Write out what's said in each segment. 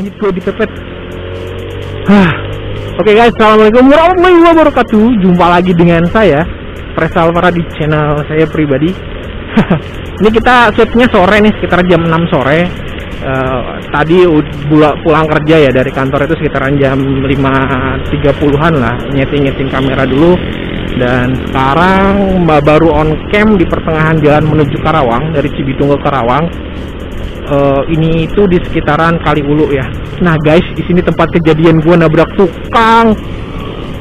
Anjir gue dipepet. Hah. Oke guys, assalamualaikum warahmatullahi wabarakatuh. Jumpa lagi dengan saya, Presal Alvara di channel saya pribadi. Ini kita shootnya sore nih, sekitar jam 6 sore. Eh, tadi pulang kerja ya dari kantor itu sekitaran jam 5.30an lah, nyeting-nyeting kamera dulu. Dan sekarang ba- baru on cam di pertengahan jalan menuju Karawang dari Cibitung ke Karawang. Eh, ini itu di sekitaran Kali Ulu ya. Nah guys, di sini tempat kejadian gua nabrak tukang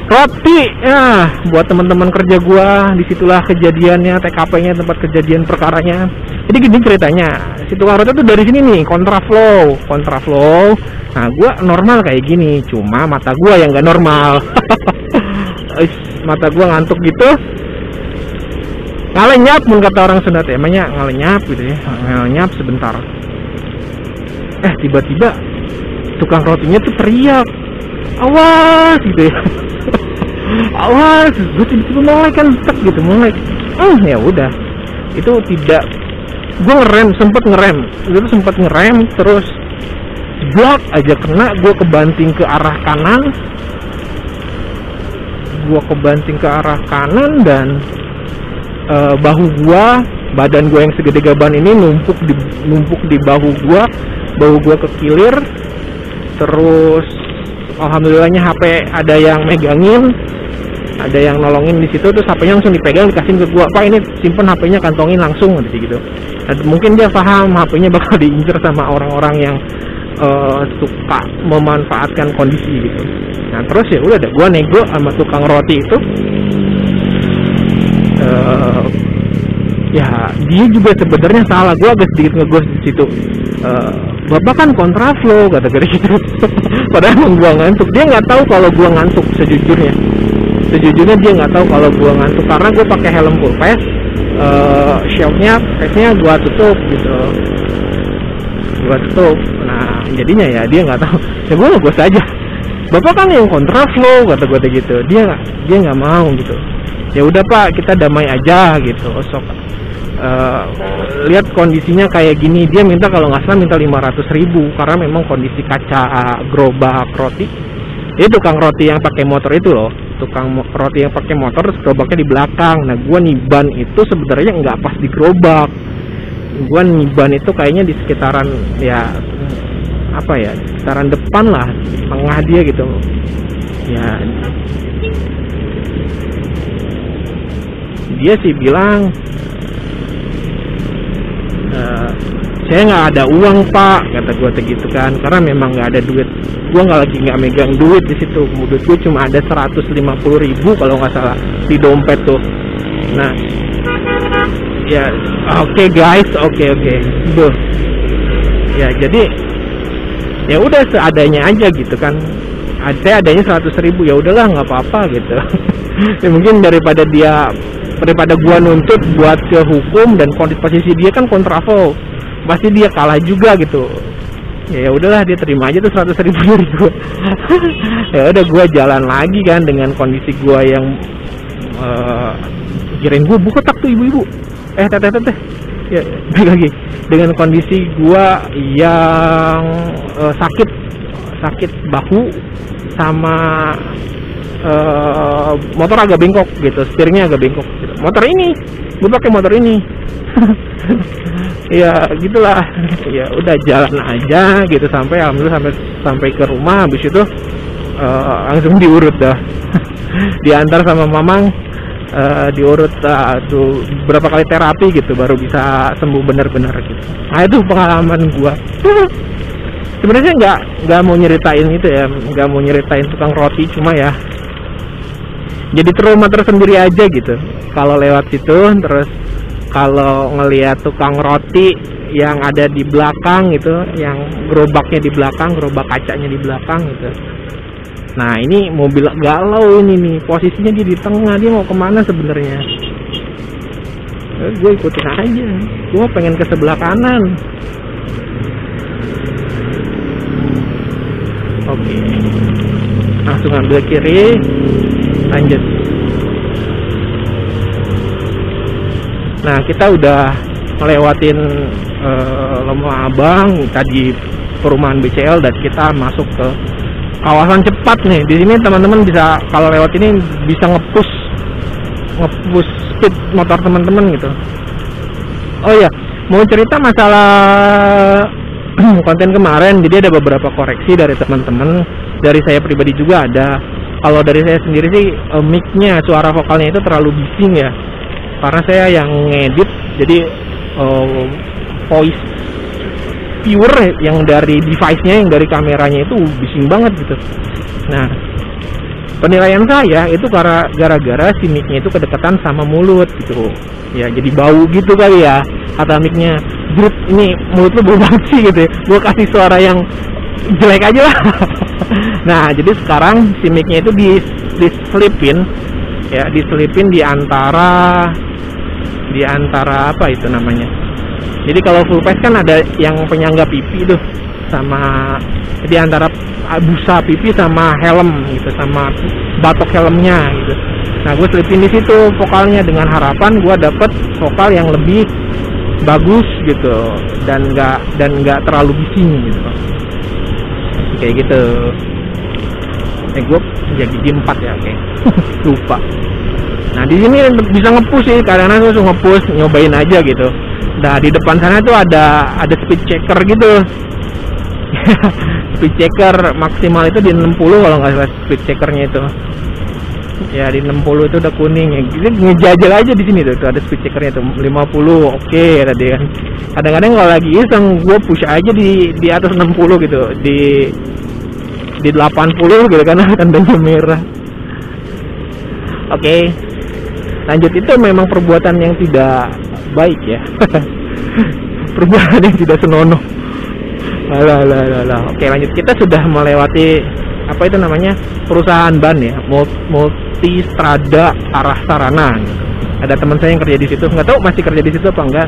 roti. Ya, buat teman-teman kerja gua, di situlah kejadiannya, TKP-nya, tempat kejadian perkaranya. Jadi gini ceritanya, si tukang roti tuh dari sini nih, kontraflow, kontraflow. Nah, gua normal kayak gini, cuma mata gua yang nggak normal. Mata gua ngantuk gitu, ngalenyap mun kata orang Sunda teh. Emangnya ngalenyap gitu ya? Ngalenyap sebentar. Eh tiba-tiba tukang rotinya tuh teriak. Awas gitu ya. Awas gue tiba-tiba melek kan tek gitu melek hmm ya udah. Itu tidak gue ngerem sempet ngerem. Itu sempet ngerem terus blok aja kena gue kebanting ke arah kanan. Gue kebanting ke arah kanan dan eh, bahu gua badan gua yang segede gaban ini numpuk di numpuk di bahu gua bahu gua kekilir. Terus alhamdulillahnya HP ada yang megangin ada yang nolongin di situ terus HP-nya langsung dipegang dikasihin ke gua. Pak ini simpen HP-nya kantongin langsung gitu gitu. Dan mungkin dia paham HP-nya bakal diincer sama orang-orang yang eh, suka memanfaatkan kondisi gitu. Nah terus ya udah gua nego sama tukang roti itu. Eh, ya dia juga sebenarnya salah. Gua agak sedikit ngegos di situ. Eh, bapak kan kontraflow kata kata gitu. Padahal gua ngantuk. Dia nggak tahu kalau gua ngantuk sejujurnya sejujurnya dia nggak tahu kalau gua ngantuk karena gua pakai helm full face eh shieldnya face-nya gua tutup gitu. Gua tutup. Nah jadinya ya dia nggak tahu. Ya gua ngegos aja. Bapak kan yang kontraflow kata gua kayak gitu. Dia dia nggak mau gitu. Ya udah pak kita damai aja gitu. Sok. Eh, lihat kondisinya kayak gini. Dia minta kalau nggak salah minta 500.000 ribu karena memang kondisi kaca gerobak roti. Itu tukang roti yang pakai motor itu loh tukang roti yang pakai motor terus gerobaknya di belakang. Nah gua niban itu sebenarnya nggak pas di gerobak. Gua niban itu kayaknya di sekitaran ya apa ya sekitaran depan lah tengah dia gitu. Ya. Dia sih bilang "Eh, saya nggak ada uang pak kata tuh gitu kan. Karena memang nggak ada duit. Gua nggak lagi nggak megang duit di situ. Duit gua cuma ada 150.000 ribu kalau nggak salah di dompet tuh. Nah. Ya oke guys. Oke oke. Duh. ya jadi ya udah seadanya aja gitu kan. Ada adanya 100.000 ribu. Ya udahlah nggak apa-apa gitu. Ya mungkin daripada dia daripada gua nuntut buat ke hukum dan posisi dia kan kontraflow pasti dia kalah juga gitu. Ya ya udahlah dia terima aja tuh 100.000 ribu dari gua. Ya udah gua jalan lagi kan dengan kondisi gua yang eh kirain gua buka tak tuh ibu-ibu. Eh teh teh teh teh. Ya lagi. Dengan kondisi gua yang eh, sakit. Sakit bahu sama eh, motor agak bengkok gitu steeringnya agak bengkok gitu. motor ini gue pakai motor ini. Ya gitulah. Ya udah jalan aja gitu. Sampai alhamdulillah sampai sampai ke rumah. Habis itu eh, langsung diurut dah. Diantar sama mamang eh, diurut eh, tuh berapa kali terapi gitu baru bisa sembuh benar-benar gitu. Nah itu pengalaman gua. Sebenarnya nggak nggak mau nyeritain itu ya. Nggak mau nyeritain tukang roti cuma ya jadi trauma tersendiri aja gitu. Kalau lewat situ terus kalau ngelihat tukang roti yang ada di belakang gitu yang gerobaknya di belakang gerobak kacanya di belakang gitu. Nah ini mobil galau ini nih. Posisinya dia di tengah dia mau ke mana sebenarnya? Gue ikutin aja. Gue pengen ke sebelah kanan. Oke. Langsung ambil kiri lanjut nah kita udah melewatin uh, Lembah Abang tadi perumahan BCL dan kita masuk ke kawasan cepat nih. Di sini teman-teman bisa kalau lewat ini bisa ngepus ngepus speed motor teman-teman gitu. Oh ya mau cerita masalah konten kemarin. Jadi ada beberapa koreksi dari teman-teman. Dari saya pribadi juga ada kalau dari saya sendiri sih uh, mic-nya suara vokalnya itu terlalu bising ya. Karena saya yang ngedit jadi uh, voice pure yang dari device-nya yang dari kameranya itu bising banget gitu. Nah penilaian saya itu karena gara-gara si mic-nya itu kedekatan sama mulut gitu. Ya jadi bau gitu kali ya kata mic-nya ini mulut lu bau banget sih gitu ya. gue kasih suara yang jelek aja lah. Nah jadi sekarang si mic-nya itu di diselipin ya diselipin di antara di antara apa itu namanya? Jadi kalau full face kan ada yang penyangga pipi tuh sama di antara busa pipi sama helm gitu sama batok helmnya gitu. Nah gue selipin di situ vokalnya dengan harapan gue dapet vokal yang lebih bagus gitu dan nggak dan nggak terlalu bising gitu kayak gitu. Eh gue jadi di empat ya oke. Lupa. Nah di sini bisa ngepush sih karena langsung ngepush nyobain aja gitu. Nah di depan sana tuh ada ada speed checker gitu. Speed checker maksimal itu di 60 kalau nggak salah speed checkernya itu ya di 60 itu udah kuning. Ya jadi ngejajal aja di sini tuh, tuh ada speed checkernya tuh. 50 oke okay, tadi kan. Kadang-kadang kalau lagi iseng gue push aja di di atas 60 gitu. Di di 80 gitu karena tandanya merah. Oke. Okay. lanjut itu memang perbuatan yang tidak baik ya. Perbuatan yang tidak senonoh. Alah, alah, alah. Oke lanjut. Kita sudah melewati apa itu namanya perusahaan ban ya multi strada arah sarana. Ada teman saya yang kerja di situ nggak tahu masih kerja di situ apa enggak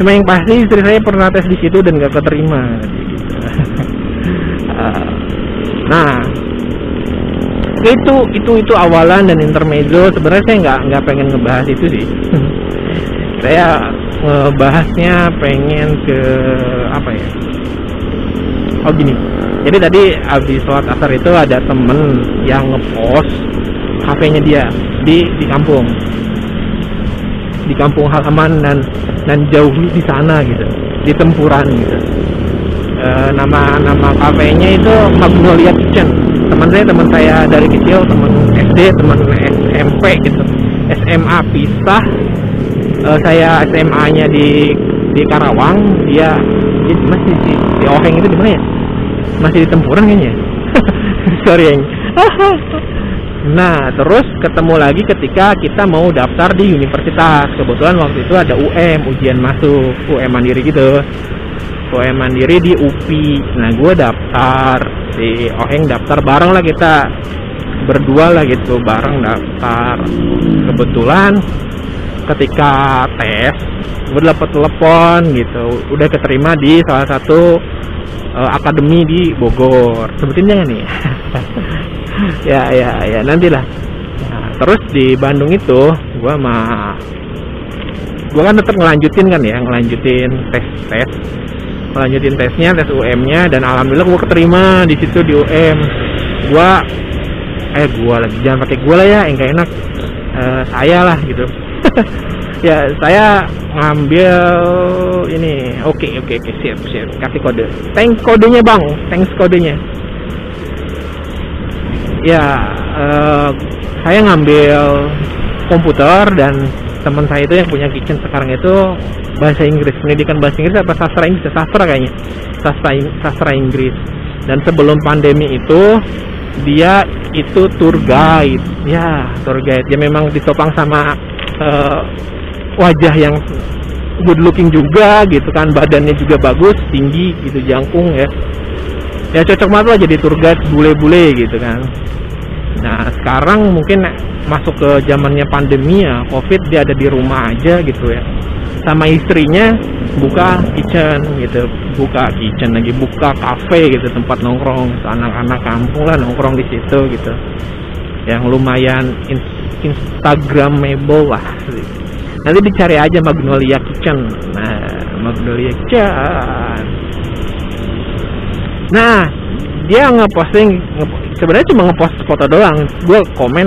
cuma yang pasti istri saya pernah tes di situ dan nggak keterima. Nah itu itu itu awalan dan intermezzo. Sebenarnya saya nggak nggak pengen ngebahas itu sih. Saya ngebahasnya pengen ke apa ya? Oh gini jadi tadi habis sholat asar itu ada temen yang ngepost kafenya dia di di kampung. Di kampung halaman dan dan jauh di sana gitu. Di tempuran gitu. E, nama nama kafenya itu Magnolia Kitchen teman saya teman saya dari kecil teman SD teman SMP gitu. SMA pisah. E, saya SMA nya di di Karawang. Dia dia masih di, di Oheng itu di mana ya masih di tempuran kayaknya sorry yang nah terus ketemu lagi ketika kita mau daftar di universitas. Kebetulan waktu itu ada UM ujian masuk UM mandiri gitu. UM mandiri di UPI nah gue daftar. Di Oheng daftar bareng lah kita. Berdua lah gitu bareng daftar. Kebetulan ketika tes gue dapet telepon gitu. Udah keterima di salah satu uh, akademi di Bogor. Sebutin jangan nih? Ya ya ya nantilah. Nah, terus di Bandung itu gue mah gue kan tetap ngelanjutin kan ya ngelanjutin tes tes ngelanjutin tesnya tes UM nya dan alhamdulillah gue keterima di situ di UM gue eh gue lagi jangan pakai gue lah ya yang gak enak. Uh, saya lah gitu ya saya ngambil ini. Oke okay, oke okay, oke. Okay, siap siap. Kasih kode. Thanks kodenya bang. Thanks kodenya. Ya uh, saya ngambil komputer dan teman saya itu yang punya kitchen sekarang itu bahasa Inggris. Pendidikan bahasa Inggris apa sastra Inggris? Sastra kayaknya. Sastra sastra Inggris. Dan sebelum pandemi itu dia itu tour guide. Ya tour guide. Dia memang ditopang sama uh, wajah yang good looking juga gitu kan badannya juga bagus tinggi gitu jangkung ya. Ya cocok banget lah jadi tour guide bule-bule gitu kan. Nah sekarang mungkin masuk ke zamannya pandemi ya covid dia ada di rumah aja gitu ya. Sama istrinya buka kitchen gitu buka kitchen lagi buka cafe gitu tempat nongkrong anak-anak kampung lah nongkrong di situ gitu yang lumayan in instagramable lah. Nanti dicari aja Magnolia Kitchen. Nah Magnolia Kitchen. Nah dia ngeposting nge sebenarnya cuma ngepost foto doang. Gue komen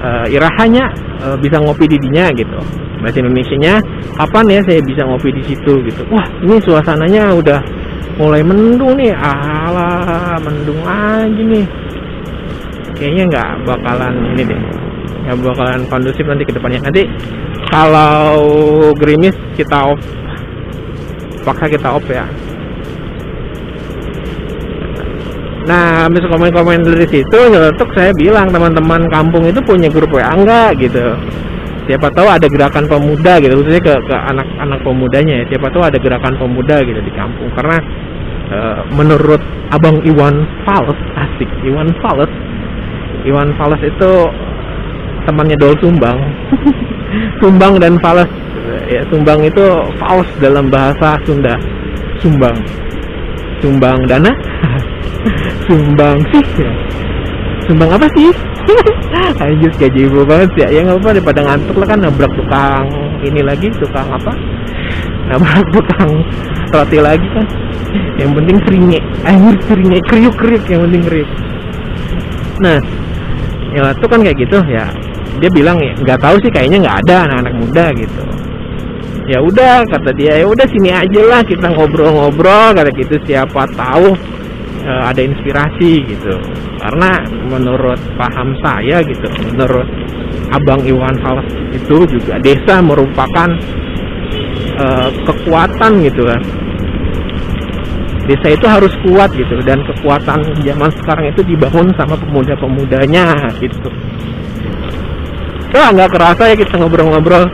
uh, irahanya uh, bisa ngopi di dinya gitu. Bahasa Indonesia nya kapan ya saya bisa ngopi di situ? gitu. Wah ini suasananya udah mulai mendung nih. Alah mendung aja nih kayaknya nggak bakalan ini deh nggak bakalan kondusif nanti ke depannya nanti kalau gerimis kita off paksa kita off ya Nah, habis komen-komen dari situ, untuk saya bilang teman-teman kampung itu punya grup WA enggak gitu. Siapa tahu ada gerakan pemuda gitu, khususnya ke ke anak-anak pemudanya ya. Siapa tahu ada gerakan pemuda gitu di kampung karena e, menurut Abang Iwan Fals, asik Iwan Fals. Iwan Fals itu temannya Dol Sumbang. Sumbang dan Fals ya Sumbang itu Fals dalam bahasa Sunda. Sumbang. Sumbang dana sumbang sih ya. sumbang apa sih Anjir gaji ibu banget ya ya nggak apa daripada ngantuk lah kan nabrak tukang ini lagi tukang apa nabrak tukang roti lagi kan yang penting seringnya anjir seringnya kriuk kriuk yang penting kriuk nah ya tuh kan kayak gitu ya. Dia bilang nggak tahu sih kayaknya nggak ada anak-anak muda gitu. Ya udah kata dia ya udah sini aja lah kita ngobrol-ngobrol kata gitu. Siapa tahu uh, ada inspirasi gitu. Karena menurut paham saya gitu menurut Abang Iwan Fals itu juga desa merupakan uh, kekuatan gitu kan desa itu harus kuat gitu dan kekuatan zaman sekarang itu dibangun sama pemuda-pemudanya gitu. Wah nggak kerasa ya kita ngobrol-ngobrol.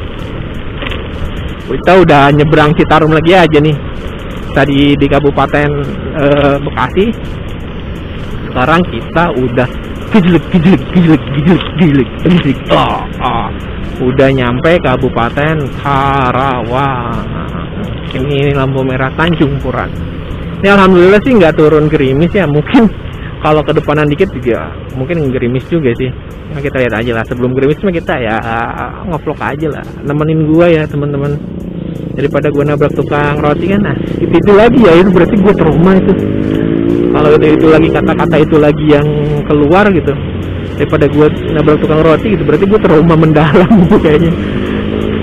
Kita udah nyebrang Citarum lagi aja nih. Tadi di Kabupaten e, Bekasi. Sekarang kita udah gijlik gijlik gijlik gijlik gijlik oh, oh. udah nyampe Kabupaten Karawang. Ini lampu merah Tanjung Puran ini alhamdulillah sih nggak turun gerimis ya. Mungkin kalau kedepanan dikit juga mungkin gerimis juga sih. Nah, kita lihat aja lah. Sebelum gerimis mah kita ya ngevlog aja lah. Nemenin gua ya teman-teman. Daripada gue nabrak tukang roti kan nah itu, itu lagi ya. Itu berarti gue trauma itu. Kalau itu, itu lagi kata-kata itu lagi yang keluar gitu. Daripada gue nabrak tukang roti gitu berarti gue trauma mendalam kayaknya.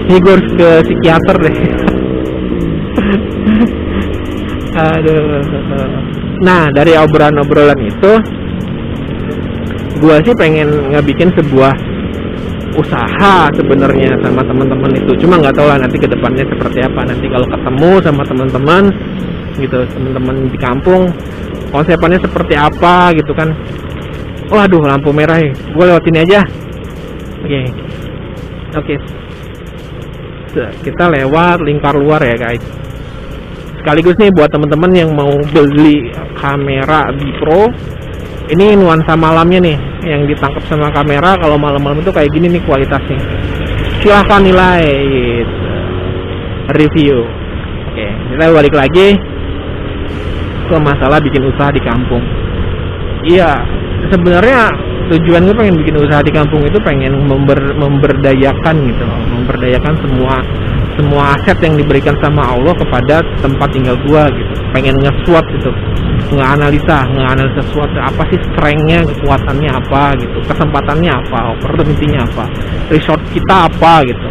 Ini gue harus ke psikiater deh aduh. Nah dari obrolan-obrolan itu gue sih pengen ngebikin sebuah usaha sebenarnya sama teman-teman itu. Cuma nggak tahu lah nanti ke depannya seperti apa. Nanti kalau ketemu sama teman-teman gitu teman-teman di kampung konsepannya seperti apa gitu kan. Waduh lampu merah ya gue lewat ini aja. Oke. Okay. oke. Okay. kita lewat lingkar luar ya guys sekaligus nih buat teman-teman yang mau beli kamera di Pro. Ini nuansa malamnya nih yang ditangkap sama kamera kalau malam-malam itu kayak gini nih kualitasnya. Silahkan nilai review. Oke kita balik lagi ke masalah bikin usaha di kampung. Iya sebenarnya tujuan gue pengen bikin usaha di kampung itu pengen member, memberdayakan gitu. Loh memberdayakan semua semua aset yang diberikan sama Allah kepada tempat tinggal gua gitu. Pengen nge-swap gitu. Nge-analisa nge-analisa sesuatu apa sih strengthnya kekuatannya apa gitu. Kesempatannya apa opportunity-nya apa. Resort kita apa gitu.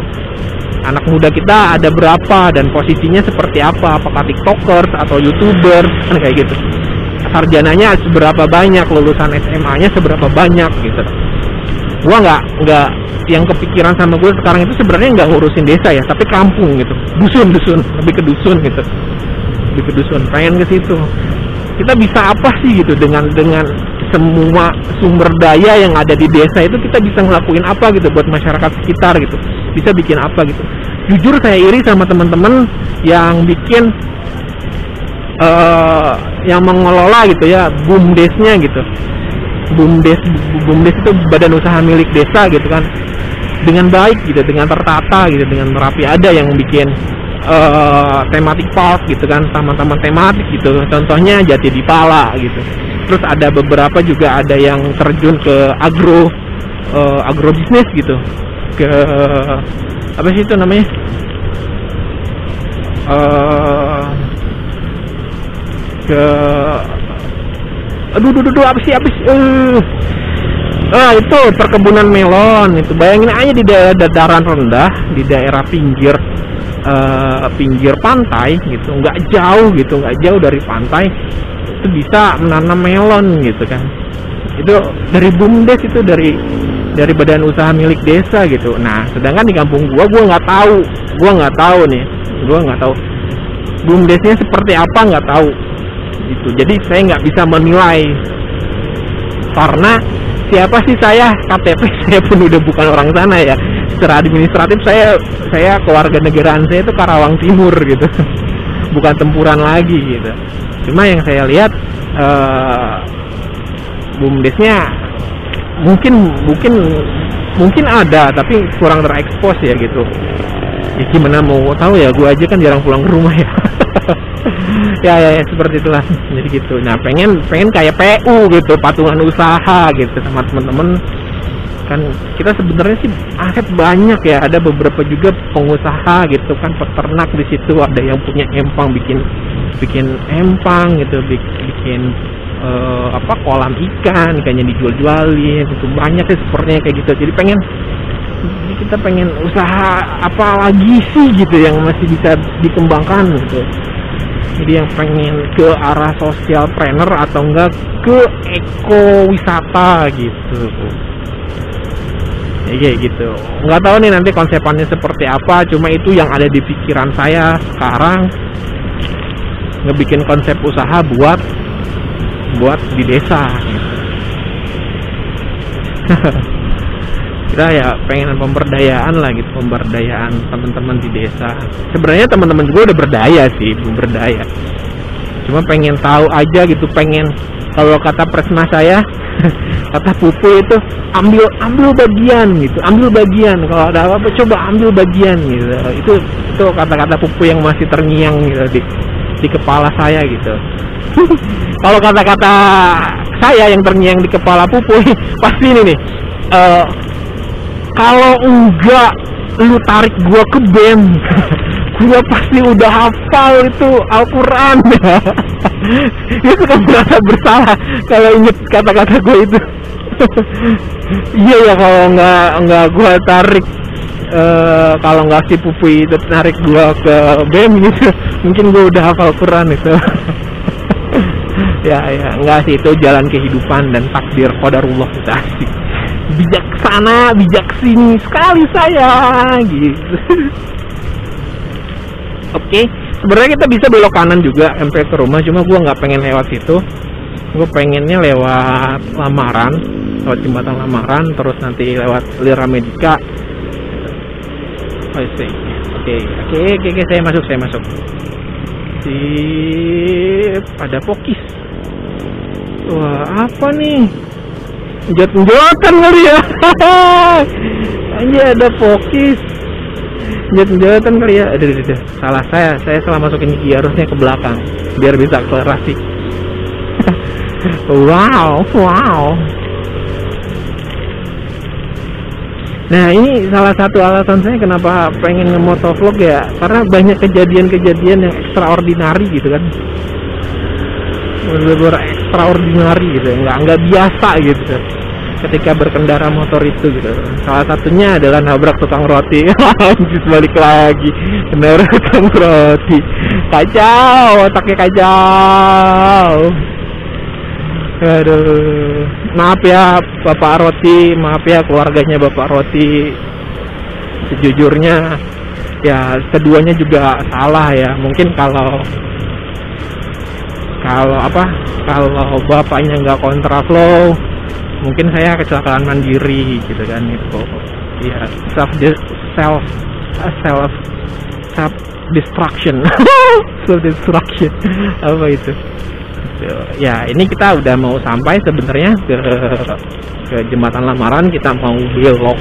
Anak muda kita ada berapa dan posisinya seperti apa. Apakah tiktokers atau youtuber kan kayak gitu sarjananya seberapa banyak lulusan SMA-nya seberapa banyak gitu. Gua nggak nggak yang kepikiran sama gue sekarang itu sebenarnya nggak ngurusin desa ya tapi kampung gitu. Dusun dusun lebih ke dusun gitu. Lebih ke dusun pengen ke situ. Kita bisa apa sih gitu dengan dengan semua sumber daya yang ada di desa itu kita bisa ngelakuin apa gitu buat masyarakat sekitar gitu. Bisa bikin apa gitu. Jujur saya iri sama teman-teman yang bikin uh, yang mengelola gitu ya bumdesnya gitu. Bumdes bumdes itu badan usaha milik desa gitu kan. Dengan baik gitu dengan tertata gitu dengan merapi ada yang bikin uh, tematik park gitu kan taman-taman tematik gitu. Contohnya Jati Dipala gitu. Terus ada beberapa juga ada yang terjun ke agro uh, agrobisnis gitu. Ke apa sih itu namanya? Uh, ke aduh aduh aduh apa sih uh, ah itu perkebunan melon itu. Bayangin aja di daerah dataran rendah di daerah pinggir uh, pinggir pantai gitu. Nggak jauh gitu. Nggak jauh dari pantai itu bisa menanam melon gitu kan. Itu dari bumdes itu dari dari badan usaha milik desa gitu. Nah sedangkan di kampung gua gua nggak tahu. Gua nggak tahu nih. Gua nggak tahu bumdesnya seperti apa nggak tahu gitu. Jadi saya nggak bisa menilai. Karena siapa sih saya? KTP saya pun udah bukan orang sana ya. Secara administratif saya saya keluarga negaraan saya itu Karawang Timur gitu. Bukan tempuran lagi gitu. Cuma yang saya lihat uh, bumdesnya mungkin mungkin mungkin ada tapi kurang terekspos ya gitu. Ya gimana mau tahu ya gue aja kan jarang pulang ke rumah ya ya, ya ya seperti itulah. Jadi gitu. Nah pengen pengen kayak PU gitu patungan usaha gitu sama temen-temen. Kan kita sebenarnya sih aset banyak ya. Ada beberapa juga pengusaha gitu kan peternak di situ. Ada yang punya empang bikin bikin empang gitu bikin uh, apa kolam ikan ikannya dijual-jualin itu banyak sih sepertinya kayak gitu. Jadi pengen kita pengen usaha apa lagi sih gitu yang masih bisa dikembangkan gitu. Jadi yang pengen ke arah sosial planner atau enggak ke eco wisata gitu. Ya kayak gitu. Nggak tahu nih nanti konsepannya seperti apa cuma itu yang ada di pikiran saya sekarang. Ngebikin konsep usaha buat buat di desa kita ya pengen pemberdayaan lah gitu pemberdayaan teman-teman di desa. Sebenarnya teman-teman juga udah berdaya sih berdaya. Cuma pengen tahu aja gitu pengen kalau kata presma saya kata pupu itu ambil ambil bagian gitu ambil bagian. Kalau ada apa-apa coba ambil bagian gitu. Itu itu kata-kata pupu yang masih terngiang gitu di di kepala saya gitu. Kalau kata-kata saya yang terngiang di kepala pupu pasti ini nih uh, kalau enggak lu tarik gua ke bem gua pasti udah hafal itu Al-Quran. Dia suka merasa bersalah kalau inget kata-kata gue itu. Iya ya kalau nggak nggak gua tarik Uh, kalau nggak si pupu itu tarik gua ke bem gitu. Mungkin gua udah hafal Quran itu. Ya ya nggak sih itu jalan kehidupan dan takdir qadarullah itu asik bijaksana bijaksini sekali saya gitu. Oke okay. sebenarnya kita bisa belok kanan juga sampai ke rumah cuma gua nggak pengen lewat situ. Gue pengennya lewat lamaran lewat jembatan lamaran terus nanti lewat Lira Medika oh, oke oke oke oke saya masuk saya masuk. Sip ada pokis. Wah apa nih jat-jatan kali ya. Aja ada pokis. Jat-jatan kali ya. Aduh, aduh, aduh. salah saya saya salah masukin gigi harusnya ke belakang biar bisa akselerasi wow wow. Nah ini salah satu alasan saya kenapa pengen nge-motovlog ya Karena banyak kejadian-kejadian yang extraordinary gitu kan. Benar-benar extraordinary gitu nggak nggak biasa gitu ketika berkendara motor itu gitu. Salah satunya adalah nabrak tukang roti. Lanjut balik lagi benar tukang roti. Kacau otaknya kacau aduh. Maaf ya bapak roti. Maaf ya keluarganya bapak roti. Sejujurnya ya keduanya juga salah ya. Mungkin kalau kalau apa? Kalau bapaknya nggak kontraflow mungkin saya kecelakaan mandiri gitu kan itu ya self self self self destruction. Self destruction. Apa itu? Ya ini kita udah mau sampai sebenarnya ke ke jembatan lamaran. Kita mau belok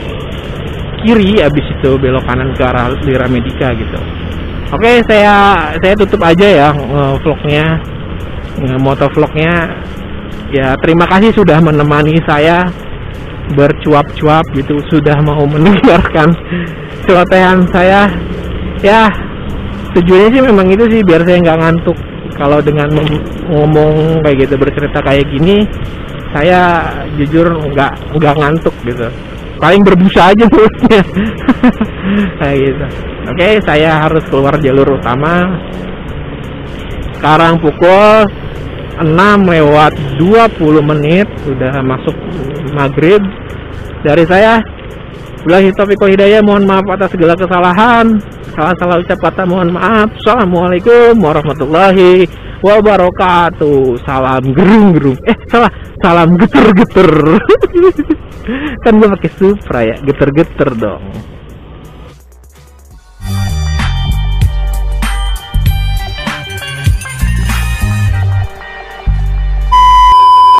kiri habis itu belok kanan ke arah Lira Medika gitu. Oke saya saya tutup aja ya eh, vlognya. Eh, motovlognya ya terima kasih sudah menemani saya bercuap-cuap gitu sudah mau mendengarkan celotehan saya. Ya tujuannya sih memang itu sih biar saya nggak ngantuk. Kalau dengan ngomong kayak gitu bercerita kayak gini saya jujur nggak nggak ngantuk gitu. Paling berbusa aja mulutnya. Kayak gitu. Oke saya harus keluar jalur utama. Sekarang pukul 6 lewat 20 menit sudah masuk maghrib. Dari saya Bilahi taufiq hidayah mohon maaf atas segala kesalahan. Salah-salah ucap kata mohon maaf. Assalamualaikum warahmatullahi wabarakatuh. Salam gerung-gerung. Eh salah salam geter-geter. Kan gue pakai supra ya geter-geter dong